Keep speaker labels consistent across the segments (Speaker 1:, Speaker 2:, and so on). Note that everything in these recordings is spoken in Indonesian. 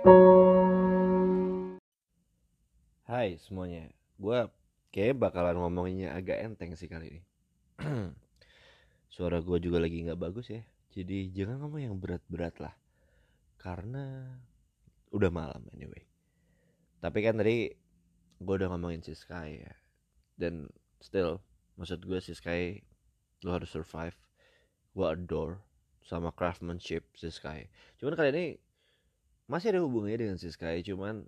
Speaker 1: Hai semuanya, gue kayak bakalan ngomonginnya agak enteng sih kali ini. Suara gue juga lagi nggak bagus ya, jadi jangan ngomong yang berat-berat lah, karena udah malam anyway. Tapi kan tadi gue udah ngomongin si Sky ya, dan still maksud gue si Sky lo harus survive. Gue adore sama craftsmanship si Sky. Cuman kali ini masih ada hubungannya dengan Sky, cuman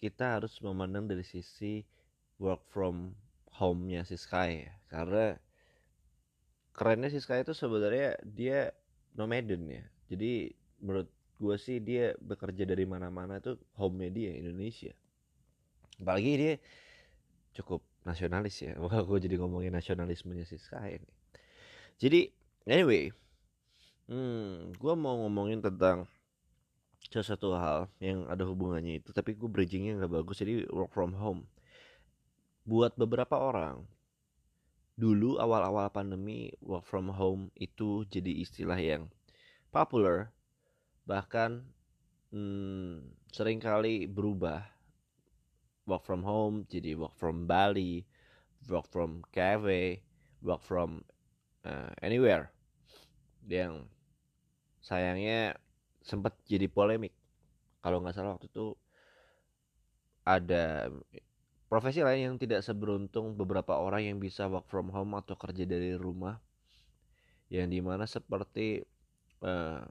Speaker 1: kita harus memandang dari sisi work from home-nya Sky ya. Karena kerennya Sky itu sebenarnya dia nomaden ya. Jadi menurut gue sih dia bekerja dari mana-mana tuh home-nya dia Indonesia. Apalagi dia cukup nasionalis ya. Wah gue jadi ngomongin nasionalismenya si Sky ini. Jadi anyway, hmm, gue mau ngomongin tentang sesuatu hal yang ada hubungannya itu tapi gue bridgingnya nggak bagus jadi work from home. Buat beberapa orang dulu awal-awal pandemi work from home itu jadi istilah yang popular bahkan hmm, sering kali berubah. Work from home jadi work from Bali work from cafe work from uh, anywhere. Yang sayangnya sempat jadi polemik kalau nggak salah waktu itu ada profesi lain yang tidak seberuntung beberapa orang yang bisa work from home atau kerja dari rumah yang di mana seperti uh,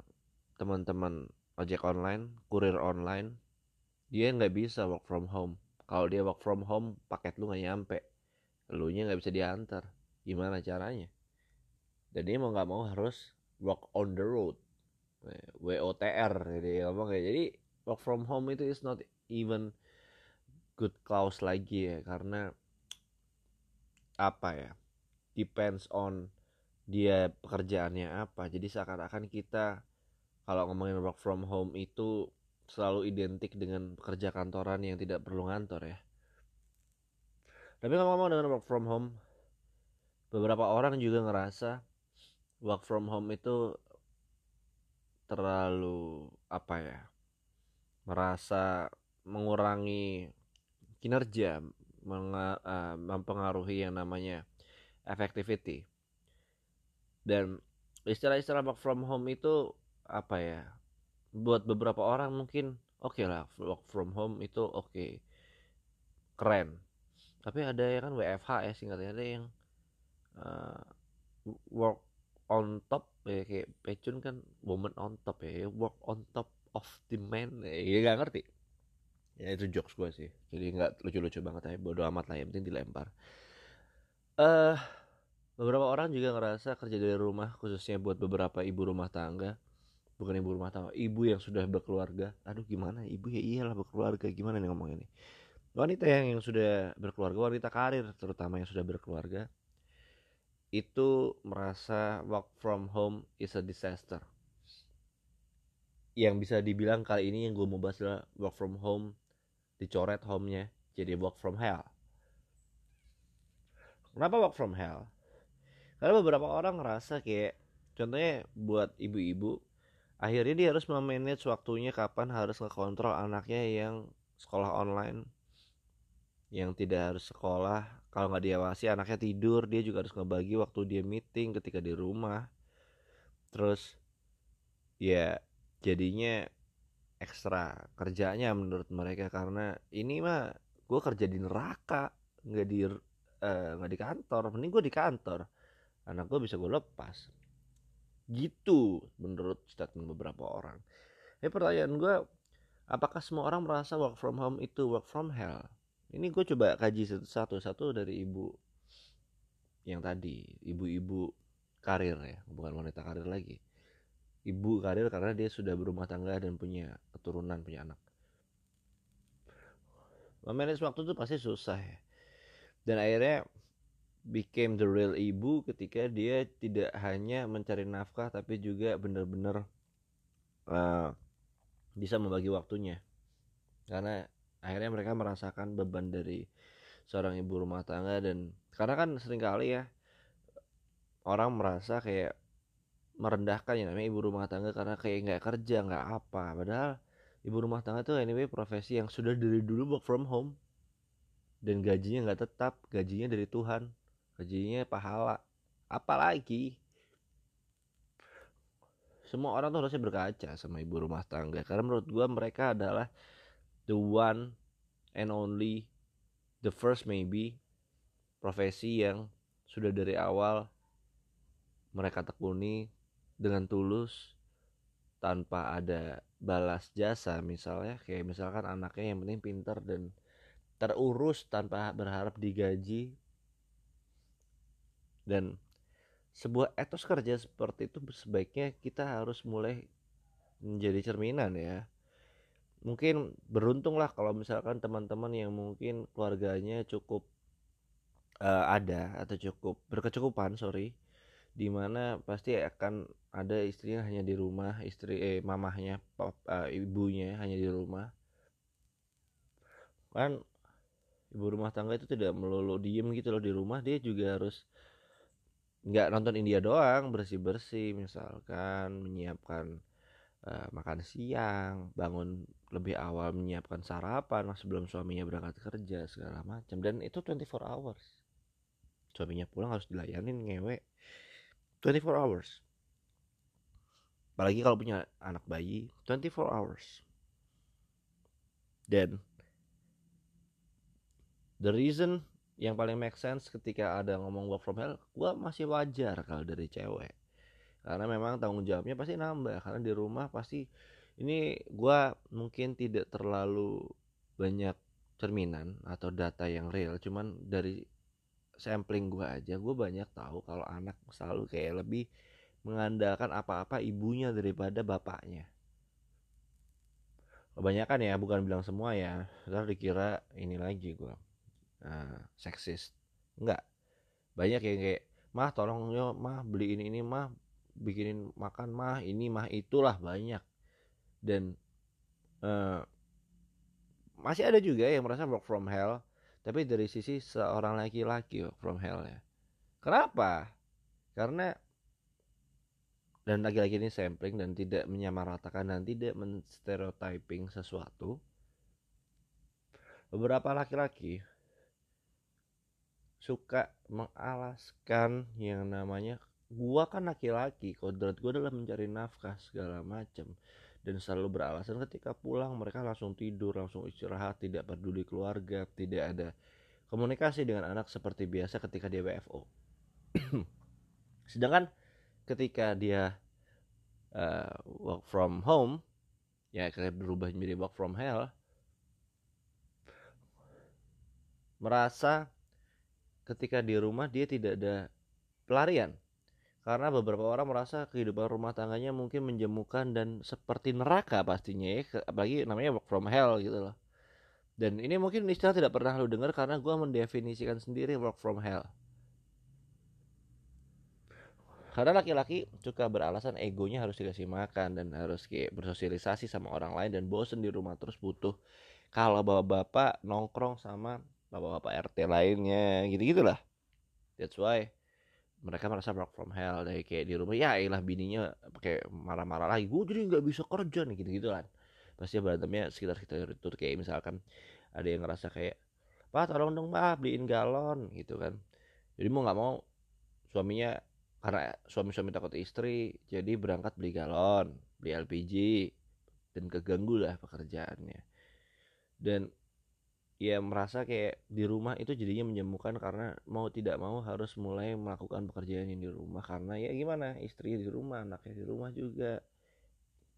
Speaker 1: teman-teman ojek online, kurir online, dia nggak bisa work from home. Kalau dia work from home, paket lu nggak nyampe, lu nya nggak bisa diantar. Gimana caranya? Dan dia mau nggak mau harus work on the road WOTR jadi ngomong kayak jadi work from home itu is not even good clause lagi ya karena apa ya depends on dia pekerjaannya apa. Jadi seakan-akan kita kalau ngomongin work from home itu selalu identik dengan pekerja kantoran yang tidak perlu ngantor ya. Tapi kalau ngomong dengan work from home beberapa orang juga ngerasa work from home itu terlalu apa ya merasa mengurangi kinerja uh, mempengaruhi yang namanya effectivity dan istilah-istilah work from home itu apa ya buat beberapa orang mungkin oke okay lah work from home itu oke okay. keren tapi ada yang kan WFH ya singkatnya ada yang uh, work on top ya kayak pecun kan woman on top ya work on top of the man ya gak ngerti. Ya itu jokes gue sih. Jadi nggak lucu-lucu banget ya bodo amat lah yang penting dilempar. Eh uh, beberapa orang juga ngerasa kerja dari rumah khususnya buat beberapa ibu rumah tangga bukan ibu rumah tangga ibu yang sudah berkeluarga. Aduh gimana? Ibu ya iyalah berkeluarga gimana nih ngomong ini? Wanita yang yang sudah berkeluarga wanita karir terutama yang sudah berkeluarga itu merasa work from home is a disaster. Yang bisa dibilang kali ini yang gue mau bahas adalah work from home dicoret home-nya jadi work from hell. Kenapa work from hell? Karena beberapa orang ngerasa kayak contohnya buat ibu-ibu akhirnya dia harus memanage waktunya kapan harus ngekontrol anaknya yang sekolah online yang tidak harus sekolah kalau nggak diawasi anaknya tidur dia juga harus ngebagi waktu dia meeting ketika di rumah. Terus ya jadinya ekstra kerjanya menurut mereka karena ini mah gue kerja di neraka nggak di eh, nggak uh, di kantor mending gue di kantor. Anak gue bisa gue lepas. Gitu menurut statement beberapa orang. Ini pertanyaan gue apakah semua orang merasa work from home itu work from hell ini gue coba kaji satu-satu dari ibu yang tadi ibu-ibu karir ya bukan wanita karir lagi. Ibu karir karena dia sudah berumah tangga dan punya keturunan punya anak. Memanage waktu itu pasti susah ya. Dan akhirnya became the real ibu ketika dia tidak hanya mencari nafkah tapi juga benar-benar uh, bisa membagi waktunya. Karena akhirnya mereka merasakan beban dari seorang ibu rumah tangga dan karena kan sering kali ya orang merasa kayak merendahkan ya namanya ibu rumah tangga karena kayak nggak kerja nggak apa. Padahal ibu rumah tangga tuh anyway profesi yang sudah dari dulu work from home. Dan gajinya nggak tetap gajinya dari Tuhan gajinya pahala. Apalagi semua orang tuh harusnya berkaca sama ibu rumah tangga. Karena menurut gue mereka adalah the one and only the first maybe profesi yang sudah dari awal mereka tekuni dengan tulus tanpa ada balas jasa misalnya. Kayak misalkan anaknya yang penting pinter dan terurus tanpa berharap digaji. Dan sebuah etos kerja seperti itu sebaiknya kita harus mulai menjadi cerminan ya mungkin beruntung lah kalau misalkan teman-teman yang mungkin keluarganya cukup uh, ada atau cukup berkecukupan sorry di mana pasti akan ada istrinya hanya di rumah istri eh mamahnya pap, uh, ibunya hanya di rumah. Kan ibu rumah tangga itu tidak melulu diem gitu loh di rumah dia juga harus nggak nonton India doang bersih bersih misalkan menyiapkan uh, makan siang bangun lebih awal menyiapkan sarapan sebelum suaminya berangkat kerja segala macam. Dan itu 24 hours. Suaminya pulang harus dilayanin ngewe. 24 hours. Apalagi kalau punya anak bayi 24 hours. Dan the reason yang paling make sense ketika ada ngomong work from hell gue masih wajar kalau dari cewek karena memang tanggung jawabnya pasti nambah karena di rumah pasti ini gue mungkin tidak terlalu banyak cerminan atau data yang real cuman dari sampling gue aja gue banyak tahu kalau anak selalu kayak lebih mengandalkan apa-apa ibunya daripada bapaknya. Kebanyakan ya bukan bilang semua ya ntar dikira ini lagi gue nah, seksis. Enggak. Banyak yang kayak mah tolong yo mah beli ini ini mah bikinin makan mah ini mah itulah banyak. Dan uh, masih ada juga yang merasa work from hell tapi dari sisi seorang laki-laki work from hell ya. Kenapa? Karena dan laki-laki ini sampling dan tidak menyamaratakan dan tidak menstereotyping sesuatu beberapa laki-laki suka mengalaskan yang namanya gua kan laki-laki kodrat gua adalah mencari nafkah segala macam dan selalu beralasan ketika pulang mereka langsung tidur langsung istirahat tidak peduli keluarga tidak ada komunikasi dengan anak seperti biasa ketika dia WFO sedangkan ketika dia uh, work from home ya kayak berubah menjadi work from hell merasa ketika di rumah dia tidak ada pelarian karena beberapa orang merasa kehidupan rumah tangganya mungkin menjemukan dan seperti neraka pastinya ya apalagi namanya work from hell gitu loh. Dan ini mungkin istilah tidak pernah lu dengar karena gue mendefinisikan sendiri work from hell. Karena laki-laki suka beralasan egonya harus dikasih makan dan harus kayak bersosialisasi sama orang lain dan bosen di rumah terus butuh kalau bapak-bapak nongkrong sama bapak-bapak RT lainnya gitu gitulah that's why mereka merasa work from hell dari kayak di rumah. Ya ilah bininya pakai marah-marah lagi. Gue jadi nggak bisa kerja nih gitu gitu kan. Pasti berantemnya sekitar sekitar itu kayak misalkan ada yang ngerasa kayak pak tolong dong pak beliin galon gitu kan. Jadi mau nggak mau suaminya karena suami-suami takut istri jadi berangkat beli galon beli LPG dan keganggu lah pekerjaannya. Dan ya merasa kayak di rumah itu jadinya menjemukan karena mau tidak mau harus mulai melakukan pekerjaan yang di rumah. Karena ya gimana istri di rumah anaknya di rumah juga.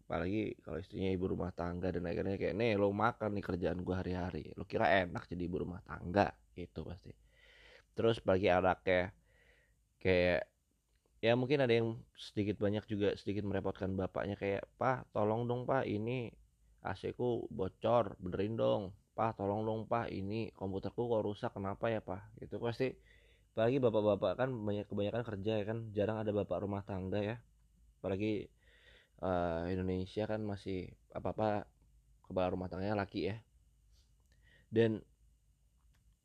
Speaker 1: Apalagi kalau istrinya ibu rumah tangga dan akhirnya kayak nih lo makan nih kerjaan gua hari-hari. Lo kira enak jadi ibu rumah tangga? Itu pasti. Terus bagi anaknya kayak ya mungkin ada yang sedikit banyak juga sedikit merepotkan bapaknya kayak pak tolong dong pak ini AC ku bocor benerin dong pak tolong dong pak ini komputerku kok rusak kenapa ya pak itu pasti apalagi bapak-bapak kan banyak kebanyakan kerja ya kan jarang ada bapak rumah tangga ya. Apalagi uh, Indonesia kan masih apa-apa kepala rumah tangganya laki ya. Dan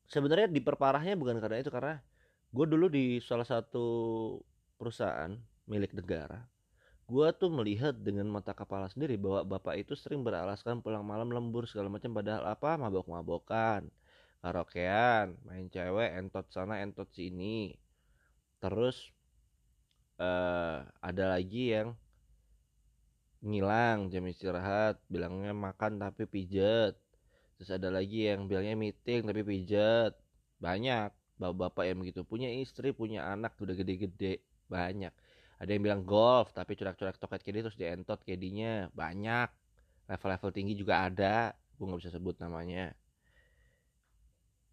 Speaker 1: sebenarnya diperparahnya bukan karena itu karena gue dulu di salah satu perusahaan milik negara gue tuh melihat dengan mata kepala sendiri bahwa bapak itu sering beralaskan pulang malam lembur segala macam padahal apa? Mabok-mabokan karaokean main cewek entot sana entot sini. Terus uh, ada lagi yang ngilang jam istirahat bilangnya makan tapi pijet. Terus ada lagi yang bilangnya meeting tapi pijet. Banyak bapak-bapak yang begitu. Punya istri punya anak udah gede-gede banyak ada yang bilang golf tapi curak-curak toket kedi terus dientot kedinya banyak. Level-level tinggi juga ada. Gue nggak bisa sebut namanya.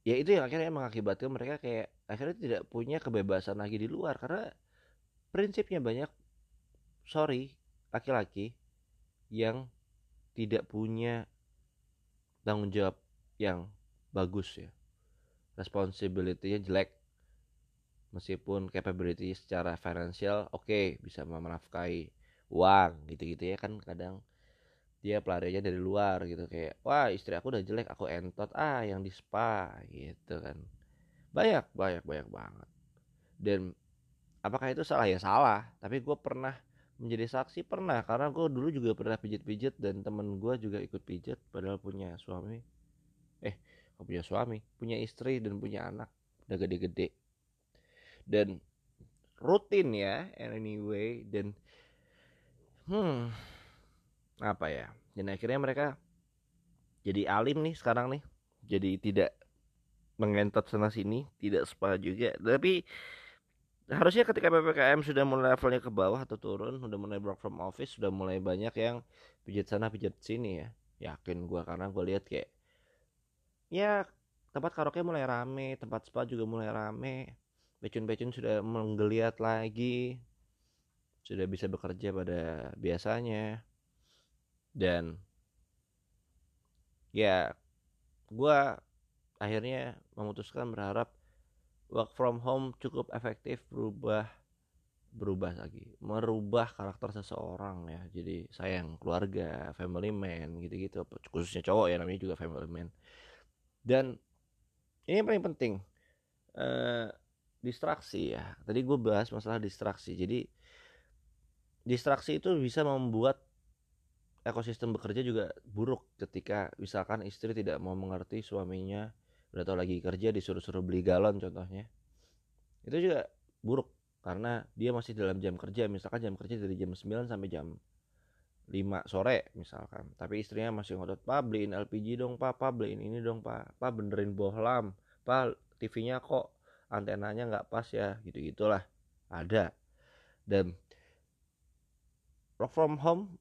Speaker 1: Ya itu yang akhirnya mengakibatkan mereka kayak akhirnya tidak punya kebebasan lagi di luar. Karena prinsipnya banyak sorry laki-laki yang tidak punya tanggung jawab yang bagus ya. Responsibility-nya jelek meskipun capability secara financial oke okay, bisa menafkahi uang gitu-gitu ya kan kadang dia pelarinya dari luar gitu. Kayak wah istri aku udah jelek aku entot ah yang di spa gitu kan. Banyak banyak banyak banget. Dan apakah itu salah? Ya salah. Tapi gue pernah menjadi saksi pernah. Karena gue dulu juga pernah pijit-pijit dan temen gue juga ikut pijit padahal punya suami. Eh punya suami? Punya istri dan punya anak. Udah gede-gede dan rutin ya anyway dan hmm apa ya? Dan akhirnya mereka jadi alim nih sekarang nih. Jadi tidak mengentot sana sini tidak spa juga. Tapi harusnya ketika ppkm sudah mulai levelnya ke bawah atau turun sudah mulai work from office sudah mulai banyak yang pijat sana pijat sini ya. Yakin gue karena gue lihat kayak ya tempat karaoke mulai rame tempat spa juga mulai rame pecun-pecun sudah menggeliat lagi sudah bisa bekerja pada biasanya. Dan ya gue akhirnya memutuskan berharap work from home cukup efektif berubah berubah lagi merubah karakter seseorang ya. Jadi sayang keluarga family man gitu-gitu khususnya cowok ya namanya juga family man. Dan ini yang paling penting uh, distraksi ya. Tadi gue bahas masalah distraksi. Jadi distraksi itu bisa membuat ekosistem bekerja juga buruk ketika misalkan istri tidak mau mengerti suaminya udah tau lagi kerja disuruh-suruh beli galon contohnya. Itu juga buruk karena dia masih dalam jam kerja. Misalkan jam kerja dari jam 9 sampai jam 5 sore misalkan. Tapi istrinya masih ngotot pak beliin LPG dong pak. Pak beliin ini dong pak. Pak benerin bohlam. Pak TV-nya kok antenanya nggak pas ya gitu gitulah. Ada. Dan work from home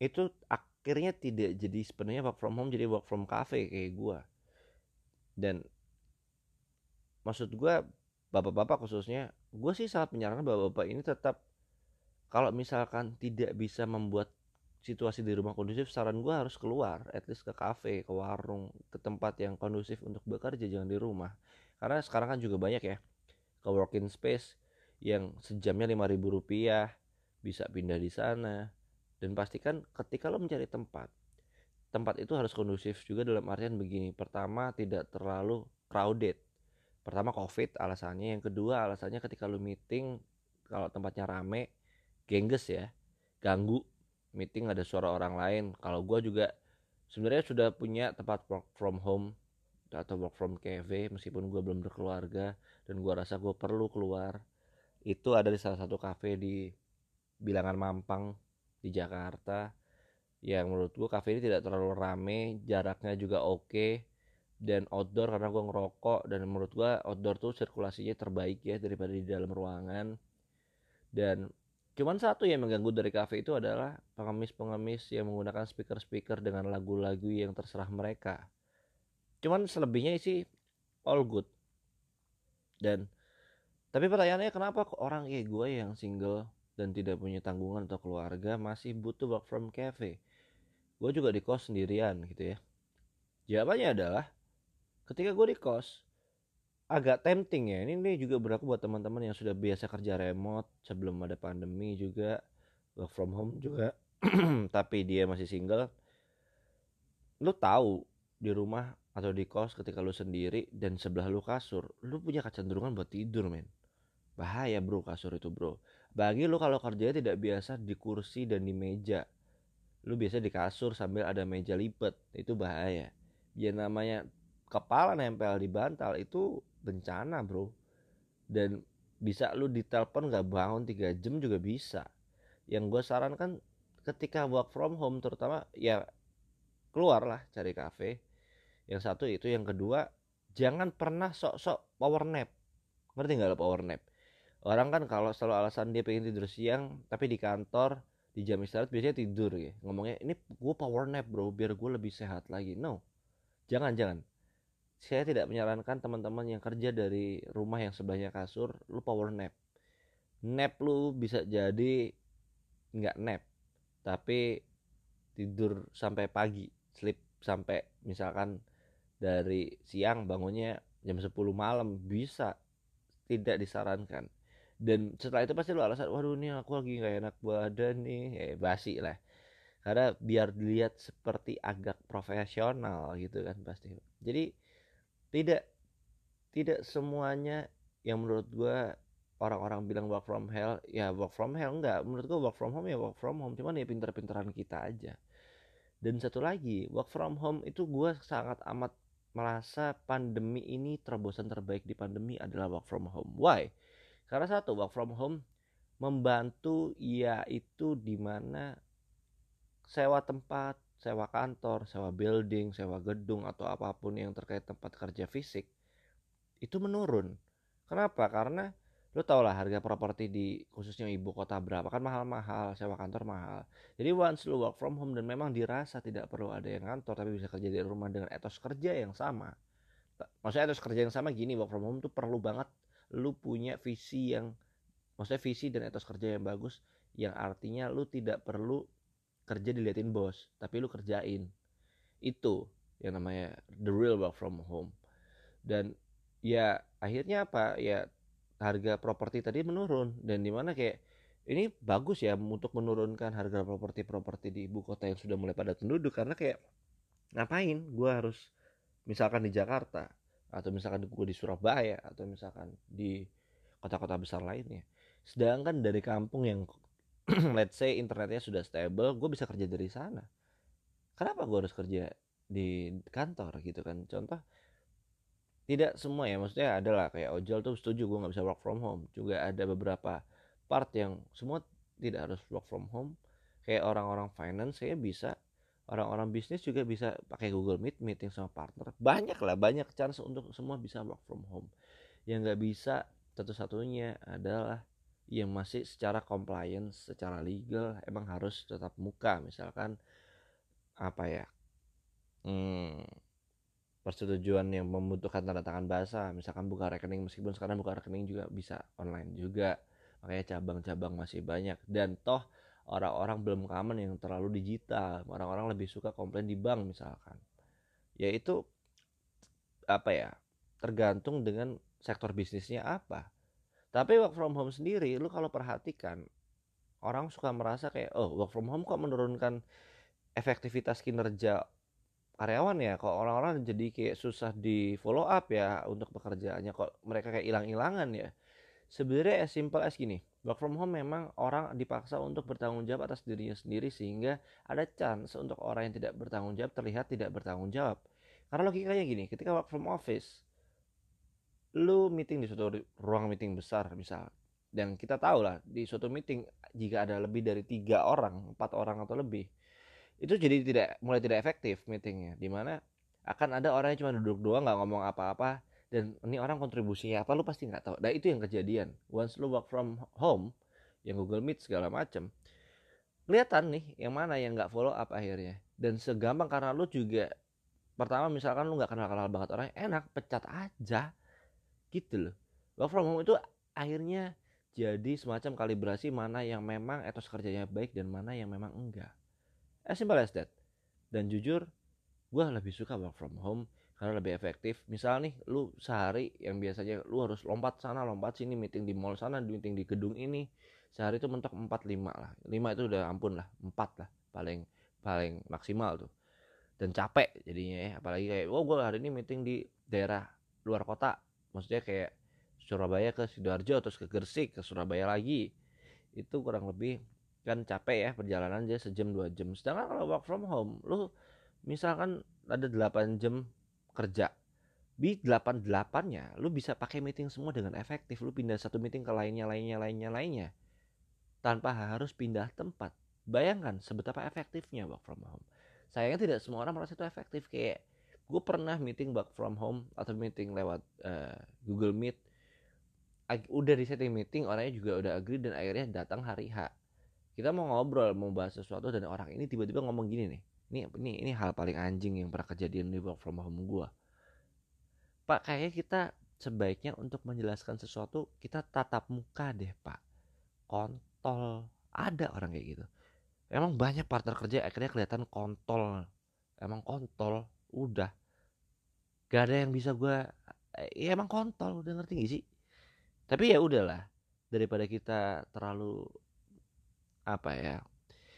Speaker 1: itu akhirnya tidak jadi sebenarnya work from home jadi work from cafe kayak gua. Dan maksud gue bapak-bapak khususnya gue sih sangat menyarankan bapak-bapak ini tetap kalau misalkan tidak bisa membuat situasi di rumah kondusif saran gue harus keluar at least ke kafe ke warung ke tempat yang kondusif untuk bekerja jangan di rumah karena sekarang kan juga banyak ya ke working space yang sejamnya lima ribu rupiah bisa pindah di sana. Dan pastikan ketika lo mencari tempat tempat itu harus kondusif juga dalam artian begini. Pertama tidak terlalu crowded. Pertama covid alasannya. Yang kedua alasannya ketika lu meeting kalau tempatnya rame gengges ya ganggu. Meeting ada suara orang lain. Kalau gue juga sebenarnya sudah punya tempat work from home atau work from cafe meskipun gue belum berkeluarga dan gue rasa gue perlu keluar itu ada di salah satu cafe di bilangan Mampang di Jakarta yang menurut gue kafe ini tidak terlalu rame jaraknya juga oke okay, dan outdoor karena gue ngerokok dan menurut gue outdoor tuh sirkulasinya terbaik ya daripada di dalam ruangan. Dan cuman satu yang mengganggu dari kafe itu adalah pengemis-pengemis yang menggunakan speaker-speaker dengan lagu-lagu yang terserah mereka cuman selebihnya sih all good. Dan tapi pertanyaannya kenapa orang kayak gue yang single dan tidak punya tanggungan atau keluarga masih butuh work from cafe? Gue juga di kos sendirian gitu ya. Jawabannya adalah ketika gue di kos agak tempting ya. Ini, ini juga berlaku buat teman-teman yang sudah biasa kerja remote sebelum ada pandemi juga work from home juga. Tapi dia masih single lu tahu di rumah atau di kos ketika lu sendiri dan sebelah lu kasur lu punya kecenderungan buat tidur men. Bahaya bro kasur itu bro. Bagi lu kalau kerjanya tidak biasa di kursi dan di meja. Lu biasa di kasur sambil ada meja lipat itu bahaya. Ya namanya kepala nempel di bantal itu bencana bro. Dan bisa lu ditelepon gak bangun 3 jam juga bisa. Yang gue sarankan ketika work from home terutama ya keluar lah cari kafe yang satu itu yang kedua jangan pernah sok-sok power nap. Ngerti nggak lo power nap? Orang kan kalau selalu alasan dia pengen tidur siang tapi di kantor di jam istirahat biasanya tidur ya. Ngomongnya ini gue power nap bro biar gue lebih sehat lagi. No. Jangan jangan. Saya tidak menyarankan teman-teman yang kerja dari rumah yang sebelahnya kasur lu power nap. Nap lu bisa jadi nggak nap tapi tidur sampai pagi sleep sampai misalkan dari siang bangunnya jam 10 malam bisa tidak disarankan. Dan setelah itu pasti lu alasan waduh nih aku lagi nggak enak badan nih. Eh basi lah. Karena biar dilihat seperti agak profesional gitu kan pasti. Jadi tidak tidak semuanya yang menurut gue orang-orang bilang work from hell ya work from hell enggak menurut gue work from home ya work from home cuman ya pinter-pinteran kita aja. Dan satu lagi work from home itu gue sangat amat merasa pandemi ini terobosan terbaik di pandemi adalah work from home why karena satu work from home membantu yaitu di mana sewa tempat, sewa kantor, sewa building, sewa gedung atau apa pun yang terkait tempat kerja fisik itu menurun. Kenapa? Karena lu tau lah harga properti di khususnya ibu kota berapa. Kan mahal-mahal sewa kantor mahal. Jadi once lu work from home dan memang dirasa tidak perlu ada yang kantor tapi bisa kerja di rumah dengan etos kerja yang sama. Maksudnya etos kerja yang sama gini work from home tuh perlu banget lu punya visi yang maksudnya visi dan etos kerja yang bagus yang artinya lu tidak perlu kerja diliatin bos tapi lu kerjain. Itu yang namanya the real work from home. Dan ya akhirnya apa? Ya harga properti tadi menurun. Dan di mana kayak ini bagus ya untuk menurunkan harga properti-properti di ibu kota yang sudah mulai pada penduduk. Karena kayak ngapain gue harus misalkan di Jakarta atau misalkan gue di Surabaya atau misalkan di kota-kota besar lainnya. Sedangkan dari kampung yang let's say internetnya sudah stable gue bisa kerja dari sana. Kenapa gue harus kerja di kantor gitu kan? Contoh tidak semua ya maksudnya adalah kayak ojol tuh setuju gue nggak bisa work from home. Juga ada beberapa part yang semua tidak harus work from home. Kayak orang-orang finance saya bisa orang-orang bisnis juga bisa pakai Google Meet meeting sama partner. Banyak lah banyak chance untuk semua bisa work from home. Yang nggak bisa satu-satunya adalah yang masih secara compliance secara legal emang harus tetap muka. Misalkan apa ya hmm, persetujuan yang membutuhkan tanda tangan bahasa misalkan buka rekening meskipun sekarang buka rekening juga bisa online juga. Makanya cabang-cabang masih banyak. Dan toh orang-orang belum common yang terlalu digital. Orang-orang lebih suka komplain di bank misalkan. Yaitu apa ya tergantung dengan sektor bisnisnya apa. Tapi work from home sendiri lu kalau perhatikan orang suka merasa kayak oh work from home kok menurunkan efektivitas kinerja karyawan ya kok orang-orang jadi kayak susah di follow up ya untuk pekerjaannya kok mereka kayak hilang-hilangan ya. Sebenarnya as simple as gini work from home memang orang dipaksa untuk bertanggung jawab atas dirinya sendiri sehingga ada chance untuk orang yang tidak bertanggung jawab terlihat tidak bertanggung jawab. Karena logikanya gini ketika work from office lu meeting di suatu ruang meeting besar misal dan kita tahu lah di suatu meeting jika ada lebih dari tiga orang empat orang atau lebih itu jadi tidak mulai tidak efektif meetingnya di mana akan ada orang yang cuma duduk doang nggak ngomong apa-apa dan ini orang kontribusinya apa lu pasti nggak tahu. Dan itu yang kejadian. Once lu work from home yang Google Meet segala macam kelihatan nih yang mana yang nggak follow up akhirnya. Dan segampang karena lu juga pertama misalkan lu nggak kenal kenal banget orang enak pecat aja gitu loh. Work from home itu akhirnya jadi semacam kalibrasi mana yang memang etos kerjanya baik dan mana yang memang enggak as simple as that. Dan jujur gue lebih suka work from home karena lebih efektif. Misal nih lu sehari yang biasanya lu harus lompat sana lompat sini meeting di mall sana meeting di gedung ini sehari itu mentok 4 5 lah. 5 itu udah ampun lah 4 lah paling paling maksimal tuh. Dan capek jadinya ya apalagi kayak oh gue hari ini meeting di daerah luar kota. Maksudnya kayak Surabaya ke Sidoarjo terus ke Gresik ke Surabaya lagi. Itu kurang lebih kan capek ya perjalanan aja sejam dua jam. Sedangkan kalau work from home lu misalkan ada 8 jam kerja di 8 8 lu bisa pakai meeting semua dengan efektif. Lu pindah satu meeting ke lainnya lainnya lainnya lainnya tanpa harus pindah tempat. Bayangkan seberapa efektifnya work from home. Sayangnya tidak semua orang merasa itu efektif. Kayak gue pernah meeting work from home atau meeting lewat uh, Google Meet. Udah di setting meeting orangnya juga udah agree dan akhirnya datang hari H kita mau ngobrol mau bahas sesuatu dan orang ini tiba-tiba ngomong gini nih. Ini ini ini hal paling anjing yang pernah kejadian di work from home gue pak kayaknya kita sebaiknya untuk menjelaskan sesuatu kita tatap muka deh pak. Kontol. Ada orang kayak gitu. Emang banyak partner kerja akhirnya kelihatan kontol. Emang kontol udah. Gak ada yang bisa gue ya emang kontol udah ngerti gak sih? Tapi ya udahlah daripada kita terlalu apa ya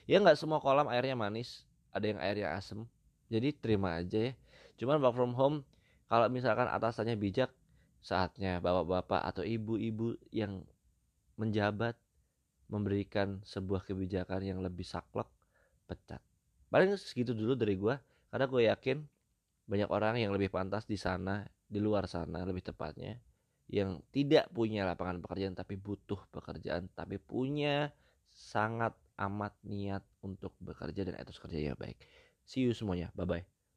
Speaker 1: ya nggak semua kolam airnya manis ada yang airnya asem jadi terima aja ya. Cuman work from home kalau misalkan atasannya bijak saatnya bapak-bapak atau ibu-ibu yang menjabat memberikan sebuah kebijakan yang lebih saklek pecat. Paling segitu dulu dari gue karena gue yakin banyak orang yang lebih pantas di sana di luar sana lebih tepatnya yang tidak punya lapangan pekerjaan tapi butuh pekerjaan tapi punya sangat amat niat untuk bekerja dan etos kerja yang baik. See you semuanya. Bye bye.